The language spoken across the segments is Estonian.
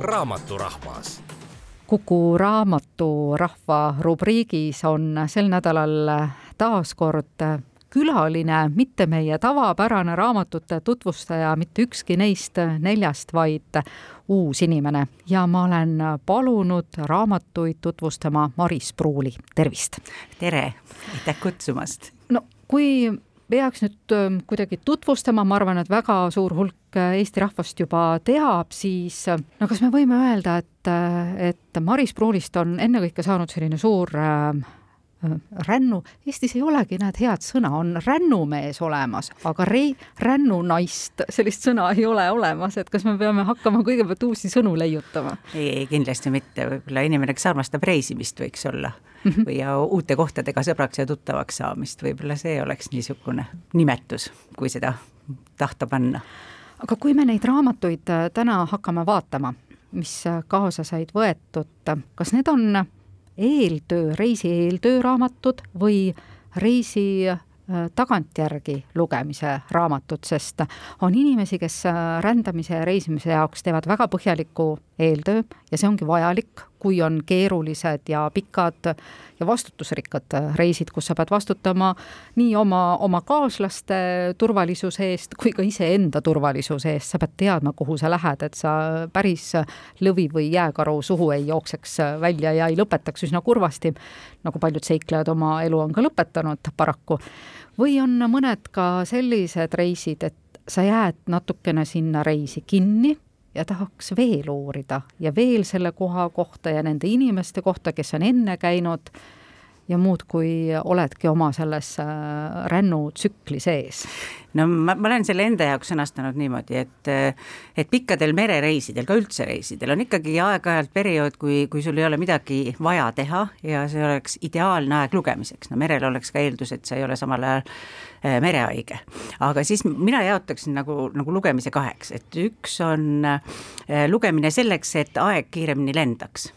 Raamatturahvas Kuku raamaturahva rubriigis on sel nädalal taas kord külaline, mitte meie tavapärane raamatute tutvustaja, mitte ükski neist neljast, vaid uus inimene ja ma olen palunud raamatuid tutvustama Maris Pruuli, tervist! tere, aitäh kutsumast! no kui peaks nüüd ähm, kuidagi tutvustama, ma arvan, et väga suur hulk äh, Eesti rahvast juba teab, siis äh, no kas me võime öelda, et, äh, et Maris Pruulist on ennekõike saanud selline suur äh, rännu, Eestis ei olegi, näed, head sõna, on rännumees olemas, aga rei-, rännunaist, sellist sõna ei ole olemas, et kas me peame hakkama kõigepealt uusi sõnu leiutama? ei, ei kindlasti mitte, võib-olla inimene, kes armastab reisimist, võiks olla mm -hmm. või ja uute kohtadega sõbraks ja tuttavaks saamist, võib-olla see oleks niisugune nimetus, kui seda tahta panna. aga kui me neid raamatuid äh, täna hakkame vaatama, mis äh, kaasa said võetud, kas need on eeltöö, reisi eeltööraamatud või reisi äh, tagantjärgi lugemise raamatud, sest on inimesi, kes rändamise ja reisimise jaoks teevad väga põhjaliku eeltöö ja see ongi vajalik, kui on keerulised ja pikad ja vastutusrikkad reisid, kus sa pead vastutama nii oma, oma kaaslaste turvalisuse eest kui ka iseenda turvalisuse eest, sa pead teadma, kuhu sa lähed, et sa päris lõvi või jääkaru suhu ei jookseks välja ja ei lõpetaks üsna kurvasti, nagu paljud seiklejad oma elu on ka lõpetanud paraku. või on mõned ka sellised reisid, et sa jääd natukene sinna reisi kinni ja tahaks veel uurida ja veel selle koha kohta ja nende inimeste kohta, kes on enne käinud ja muudkui oledki oma selles äh, rännutsükli sees? no ma, ma olen selle enda jaoks sõnastanud niimoodi, et et pikkadel merereisidel, ka üldse reisidel on ikkagi aeg-ajalt periood, kui, kui sul ei ole midagi vaja teha ja see oleks ideaalne aeg lugemiseks, no merel oleks ka eeldus, et sa ei ole samal ajal äh, merehaige. aga siis mina jaotaksin nagu, nagu lugemise kaheks, et üks on äh, lugemine selleks, et aeg kiiremini lendaks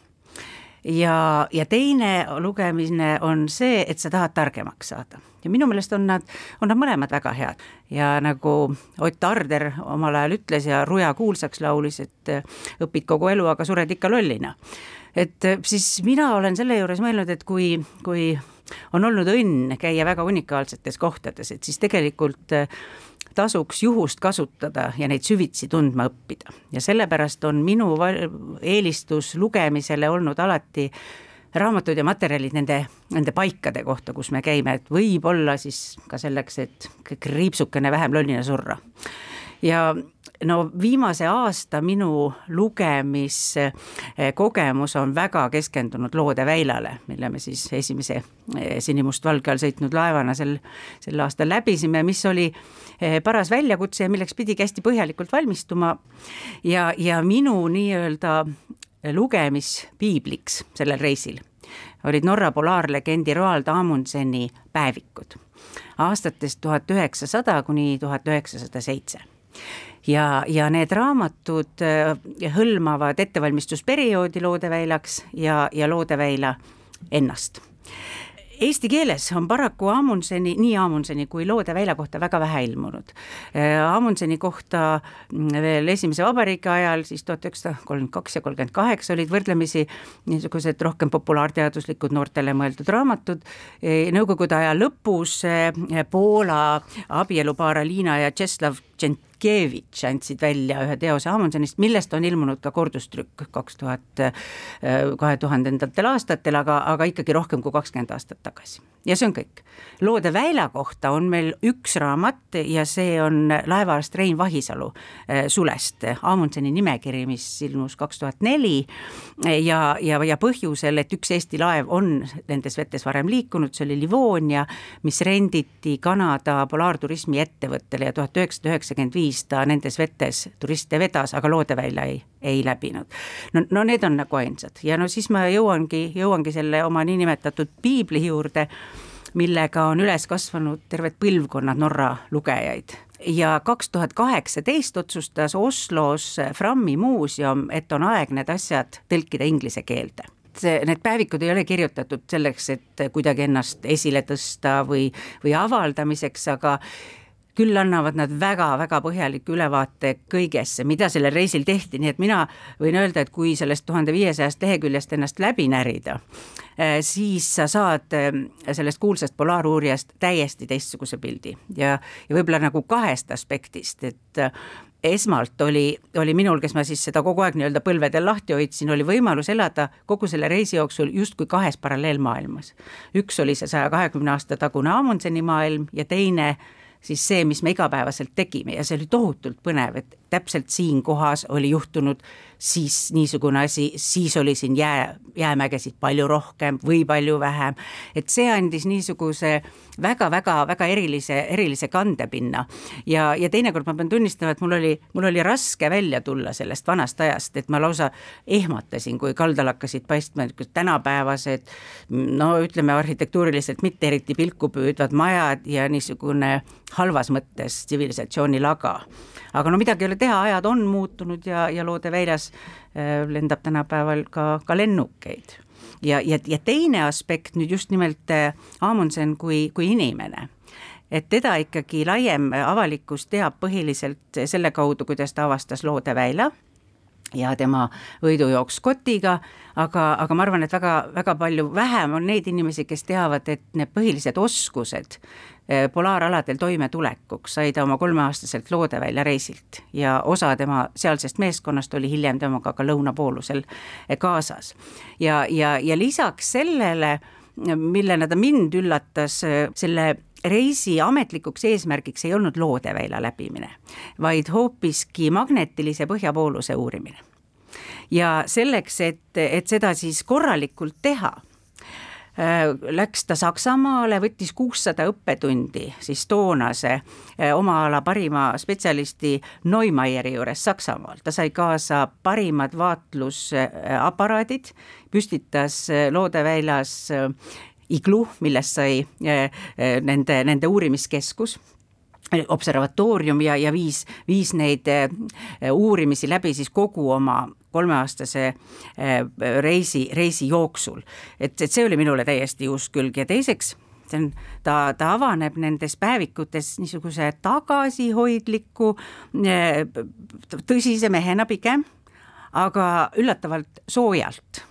ja, ja teine lugemine on see, et sa tahad targemaks saada ja minu meelest on nad, on nad mõlemad väga head ja nagu Ott Arder omal ajal ütles ja Ruja kuulsaks laulis, et õpid kogu elu, aga sured ikka lollina. et siis mina olen selle juures mõelnud, et kui, kui on olnud õnn käia väga unikaalsetes kohtades, et siis tegelikult tasuks juhust kasutada ja neid süvitsi tundma õppida. ja sellepärast on minu eelistus lugemisele olnud alati raamatud ja materjalid nende, nende paikade kohta, kus me käime, et võib-olla siis ka selleks, et kriipsukene vähem lollina surra. Ja no viimase aasta minu lugemiskogemus on väga keskendunud Loode väilale, mille me siis esimese eh, sinimustvalge all sõitnud laevana sel, sel aastal läbisime, mis oli eh, paras väljakutse ja milleks pidigi hästi põhjalikult valmistuma. ja, ja minu nii-öelda lugemispiibliks sellel reisil olid Norra polaarlegendi Roald Amundseni päevikud aastatest tuhat üheksasada kuni tuhat üheksasada seitse ja, ja need raamatud äh, hõlmavad ettevalmistusperioodi Loodeväljaks ja, ja Loodeväila ennast Eesti keeles on paraku Amundseni, nii Amundseni kui Loode välja kohta väga vähe ilmunud. Äh, Amundseni kohta mm, veel esimese vabariigi ajal, siis tuhat üheksasada kolmkümmend kaks ja kolmkümmend kaheksa olid võrdlemisi niisugused rohkem populaarteaduslikud noortele mõeldud raamatud. Äh, Nõukogude aja lõpus Poola abielupaar Alina ja Tšeslav Tšent-, Mitkevitš andsid välja ühe teose Amundsonist, millest on ilmunud ka kordustrükk kaks tuhat, äh, kahe tuhandendatel aastatel, aga, aga ikkagi rohkem kui kakskümmend aastat tagasi. ja see on kõik. loode väila kohta on meil üks raamat ja see on laevaarst Rein Vahisalu äh, sulest, Amundsoni nimekiri, mis ilmus kaks tuhat neli ja, ja, ja põhjusel, et üks Eesti laev on nendes vetes varem liikunud, see oli Livonia, mis renditi Kanada polaarturismi ettevõttele ja tuhat üheksasada üheksakümmend viis viis ta nendes vetes turiste vedas, aga Loodevälja ei, ei läbinud. no, no need on nagu ainsad. Ja no siis ma jõuangi, jõuangi selle oma niinimetatud piibli juurde, millega on üles kasvanud terved põlvkonnad Norra lugejaid. Ja kaks tuhat kaheksateist otsustas Oslos Frammi muuseum, et on aeg need asjad tõlkida inglise keelde. Need päevikud ei ole kirjutatud selleks, et kuidagi ennast esile tõsta või, või avaldamiseks, aga küll annavad nad väga-väga põhjaliku ülevaate kõigesse, mida sellel reisil tehti, nii et mina võin öelda, et kui sellest tuhande viiesajast leheküljest ennast läbi närida, eh, siis sa saad eh, sellest kuulsast polaaruurijast täiesti teistsuguse pildi ja, ja võib-olla nagu kahest aspektist, et esmalt oli, oli minul, kes ma siis seda kogu aeg nii-öelda põlvedel lahti hoidsin, oli võimalus elada kogu selle reisi jooksul justkui kahes paralleelmaailmas. üks oli see saja kahekümne aasta tagune Amundseni maailm ja teine siis see, mis me igapäevaselt tegime ja see oli tohutult põnev, et täpselt siin kohas oli juhtunud siis niisugune asi, siis oli siin jää, jäämägesid palju rohkem või palju vähem. et see andis niisuguse väga-väga-väga erilise, erilise kandepinna. ja, ja teinekord ma pean tunnistama, et mul oli, mul oli raske välja tulla sellest vanast ajast, et ma lausa ehmatasin, kui kaldal hakkasid paistma tänapäevased no ütleme arhitektuuriliselt mitte eriti pilku püüdvad majad ja niisugune halvas mõttes tsivilisatsiooni laga. aga no midagi ei ole teha, ajad on muutunud ja, ja Loode väljas äh, lendab tänapäeval ka, ka lennukeid. ja, ja, ja teine aspekt nüüd just nimelt äh, Amundsen kui, kui inimene et teda ikkagi laiem avalikkus teab põhiliselt selle kaudu, kuidas ta avastas Loodeväila ja tema võidujooks Scottiga, aga, aga ma arvan, et väga, väga palju vähem on neid inimesi, kes teavad, et need põhilised oskused Eh, polaaraladel toimetulekuks sai ta oma kolmeaastaselt Loodevälja reisilt ja osa tema sealsest meeskonnast oli hiljem temaga ka lõunapoolusel eh, kaasas. ja, ja, ja lisaks sellele, millena ta mind üllatas, eh, selle reisi ametlikuks eesmärgiks ei olnud Loodevälja läbimine, vaid hoopiski magnetilise põhjapooluse uurimine. ja selleks, et, et seda siis korralikult teha Äh, läks ta Saksamaale, võttis kuussada õppetundi siis toonase äh, oma ala parima spetsialisti Neumeieri juures Saksamaal, ta sai kaasa parimad vaatlusaparaadid, püstitas äh, Loodeväljas iglu, millest sai nende, nende uurimiskeskus observatoorium ja, ja viis, viis neid uurimisi läbi siis kogu oma kolmeaastase reisi, reisi jooksul. et, et see oli minule täiesti uus külg ja teiseks, see on, ta, ta avaneb nendes päevikutes niisuguse tagasihoidliku, tõsise mehena pigem, aga üllatavalt soojalt,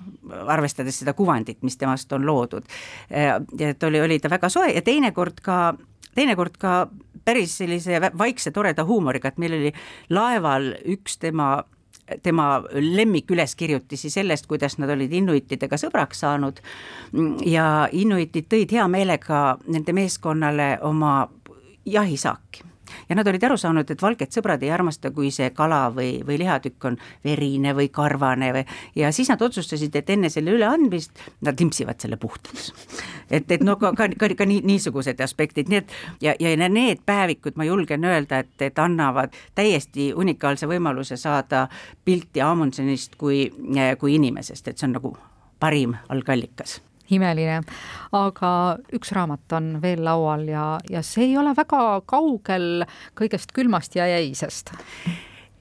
arvestades seda kuvandit, mis temast on loodud. Et oli, oli ta väga soe ja teinekord ka, teinekord ka päris sellise vaikse toreda huumoriga, et meil oli laeval üks tema tema lemmiküleskirjutisi sellest, kuidas nad olid inuitidega sõbraks saanud ja inuitid tõid hea meelega nende meeskonnale oma jahisaaki ja nad olid aru saanud, et valged sõbrad ei armasta, kui see kala või, või lihatükk on verine või karvane või ja siis nad otsustasid, et enne selle üleandmist nad limpsivad selle puhtaks. et, et no ka, ka, ka, ka nii, niisugused aspektid, nii et ja, ja need päevikud, ma julgen öelda, et, et annavad täiesti unikaalse võimaluse saada pilti Amundsenist kui, kui inimesest, et see on nagu parim algallikas imeline. aga üks raamat on veel laual ja, ja see ei ole väga kaugel kõigest külmast ja jäisest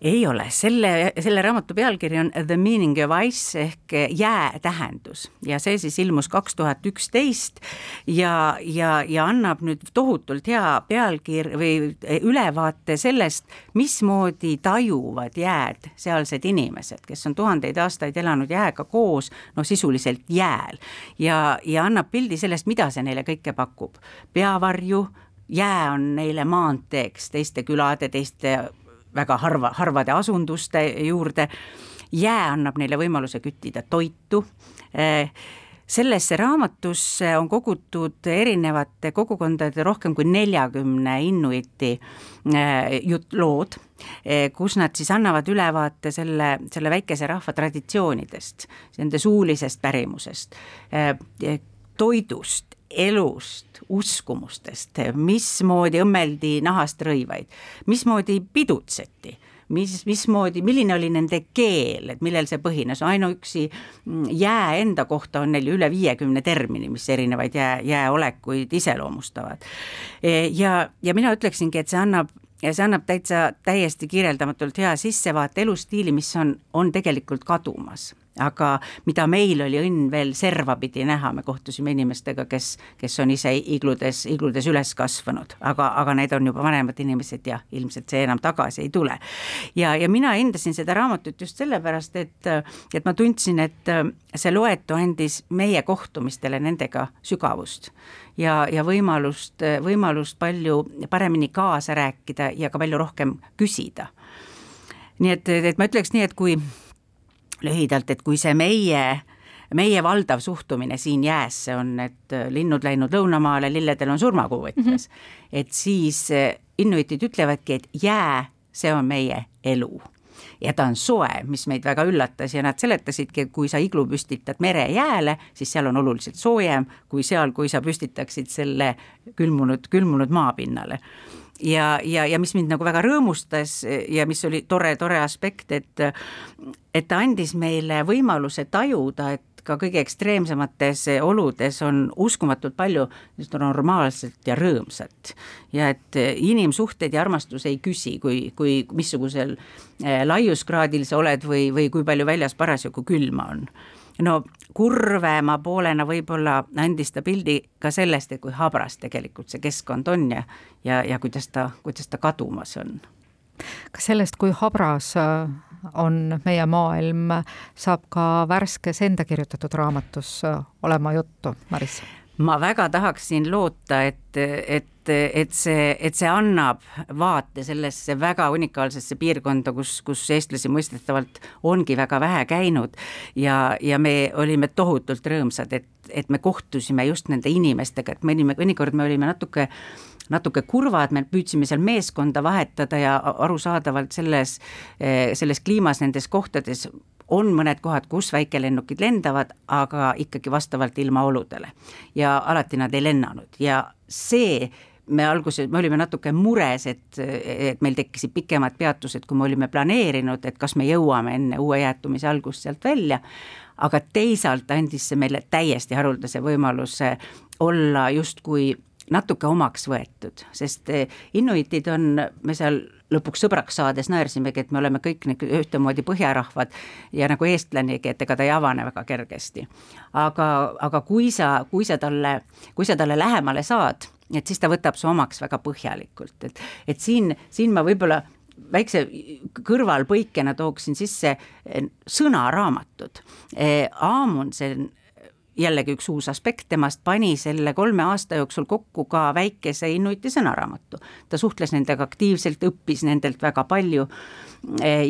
ei ole, selle, selle raamatu pealkiri on The meaning of ice ehk jää tähendus ja see siis ilmus kaks tuhat üksteist ja, ja, ja annab nüüd tohutult hea pealkir- või ülevaate sellest, mismoodi tajuvad jääd sealsed inimesed, kes on tuhandeid aastaid elanud jääga koos, no sisuliselt jääl. ja, ja annab pildi sellest, mida see neile kõike pakub, peavarju, jää on neile maanteeks teiste külade, teiste väga harva, harvade asunduste juurde. jää annab neile võimaluse küttida toitu eh, sellesse raamatusse on kogutud erinevate kogukondade rohkem kui neljakümne inuiti eh, jutt, lood, eh, kus nad siis annavad ülevaate selle, selle väikese rahva traditsioonidest, nende suulisest pärimusest, toidust, elust, uskumustest, mismoodi õmmeldi nahast rõivaid, mismoodi pidutseti, mis, mismoodi, milline oli nende keel, et millel see põhines, ainuüksi mm, jää enda kohta on neil üle viiekümne termini, mis erinevaid jää, jääolekuid iseloomustavad. E, ja, ja mina ütleksingi, et see annab ja see annab täitsa täiesti kirjeldamatult hea sissevaate elustiili, mis on, on tegelikult kadumas aga mida meil oli õnn veel servapidi näha, me kohtusime inimestega, kes, kes on ise igludes, igludes üles kasvanud, aga, aga need on juba vanemad inimesed ja ilmselt see enam tagasi ei tule. ja, ja mina hindasin seda raamatut just sellepärast, et, et ma tundsin, et see loetu andis meie kohtumistele nendega sügavust ja, ja võimalust, võimalust palju paremini kaasa rääkida ja ka palju rohkem küsida. nii et, et ma ütleks nii, et kui lühidalt, et kui see meie meie valdav suhtumine siin jäässe on, et linnud läinud lõunamaale, lilledel on surmakuu võtmes mm, -hmm. et siis inuitid ütlevadki, et jää, see on meie elu ja ta on soe, mis meid väga üllatas ja nad seletasidki, et kui sa iglu püstitad merejääle, siis seal on oluliselt soojem kui seal, kui sa püstitaksid selle külmunud, külmunud maapinnale ja, ja, ja mis mind nagu väga rõõmustas ja mis oli tore, tore aspekt, et et ta andis meile võimaluse tajuda, et ka kõige ekstreemsemates oludes on uskumatult palju normaalset ja rõõmsat. ja et inimsuhted ja armastus ei küsi, kui, kui missugusel eh, laiuskraadil sa oled või, või kui palju väljas parasjagu külma on no kurvema poolena võib-olla andis ta pildi ka sellest, et kui habras tegelikult see keskkond on ja, ja, ja kuidas ta, kuidas ta kadumas on. kas sellest, kui habras äh, on meie maailm, saab ka värskes enda kirjutatud raamatus äh, olema juttu, Maris? Ma väga tahaksin loota, et, et et see, et see annab vaate sellesse väga unikaalsesse piirkonda, kus, kus eestlasi mõistetavalt ongi väga vähe käinud. Ja, ja me olime tohutult rõõmsad, et, et me kohtusime just nende inimestega, et me olime, mõnikord me olime natuke natuke kurvad, me püüdsime seal meeskonda vahetada ja arusaadavalt selles, selles kliimas nendes kohtades on mõned kohad, kus väikelennukid lendavad, aga ikkagi vastavalt ilmaoludele. ja alati nad ei lennanud ja see me alguses, me olime natuke mures, et, et meil tekkisid pikemad peatused, kui me olime planeerinud, et kas me jõuame enne uue jäätumise algust sealt välja, aga teisalt andis see meile täiesti haruldase võimaluse olla justkui natuke omaks võetud, sest inuitid on, me seal lõpuks sõbraks saades naersimegi, et me oleme kõik need ühtemoodi põhjarahvad ja nagu eestlanegi, et ega ta ei avane väga kergesti. aga, aga kui sa, kui sa talle, kui sa talle lähemale saad, et siis ta võtab su omaks väga põhjalikult, et, et siin, siin ma võib-olla väikse kõrvalpõikena tooksin sisse sõnaraamatud. Amundsen jällegi üks uus aspekt temast, pani selle kolme aasta jooksul kokku ka väikese Inuiti sõnaraamatu. ta suhtles nendega aktiivselt, õppis nendelt väga palju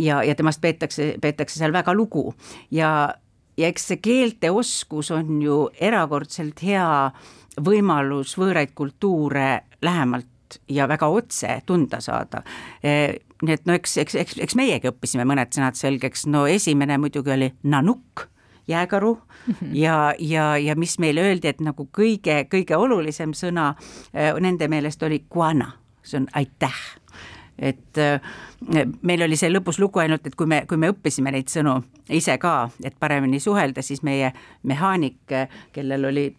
ja, ja temast peetakse, peetakse seal väga lugu. Ja, ja eks see keelteoskus on ju erakordselt hea võimalus võõraid kultuure lähemalt ja väga otse tunda saada. Nii et no eks, eks, eks, eks meiegi õppisime mõned sõnad selgeks, no esimene muidugi oli nanukk jääkaru mm -hmm. ja, ja, ja mis meile öeldi, et nagu kõige, kõige olulisem sõna äh, nende meelest oli guana, see on aitäh et äh, meil oli see lõpus lugu ainult, et kui me, kui me õppisime neid sõnu ise ka, et paremini suhelda, siis meie mehaanik, kellel oli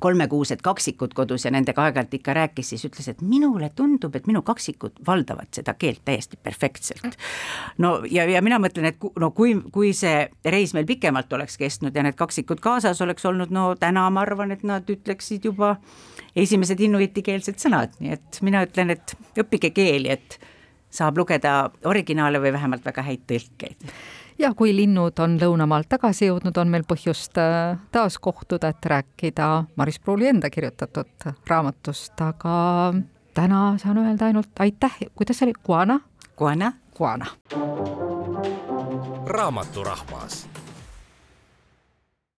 kolmekuused kaksikud kodus ja nendega aeg-ajalt ikka rääkis, siis ütles, et minule tundub, et minu kaksikud valdavad seda keelt täiesti perfektselt. no ja, ja mina mõtlen, et no kui, kui see reis meil pikemalt oleks kestnud ja need kaksikud kaasas oleks olnud, no täna ma arvan, et nad ütleksid juba esimesed inuitikeelsed sõnad, nii et mina ütlen, et õppige keeli, et saab lugeda originaale või vähemalt väga häid tõlkeid ja kui linnud on lõunamaalt tagasi jõudnud, on meil põhjust äh, taas kohtuda, et rääkida Maris Pruuli enda kirjutatud raamatust, aga täna saan öelda ainult aitäh, kuidas see oli, Guana? Guana. Guana. raamaturahvas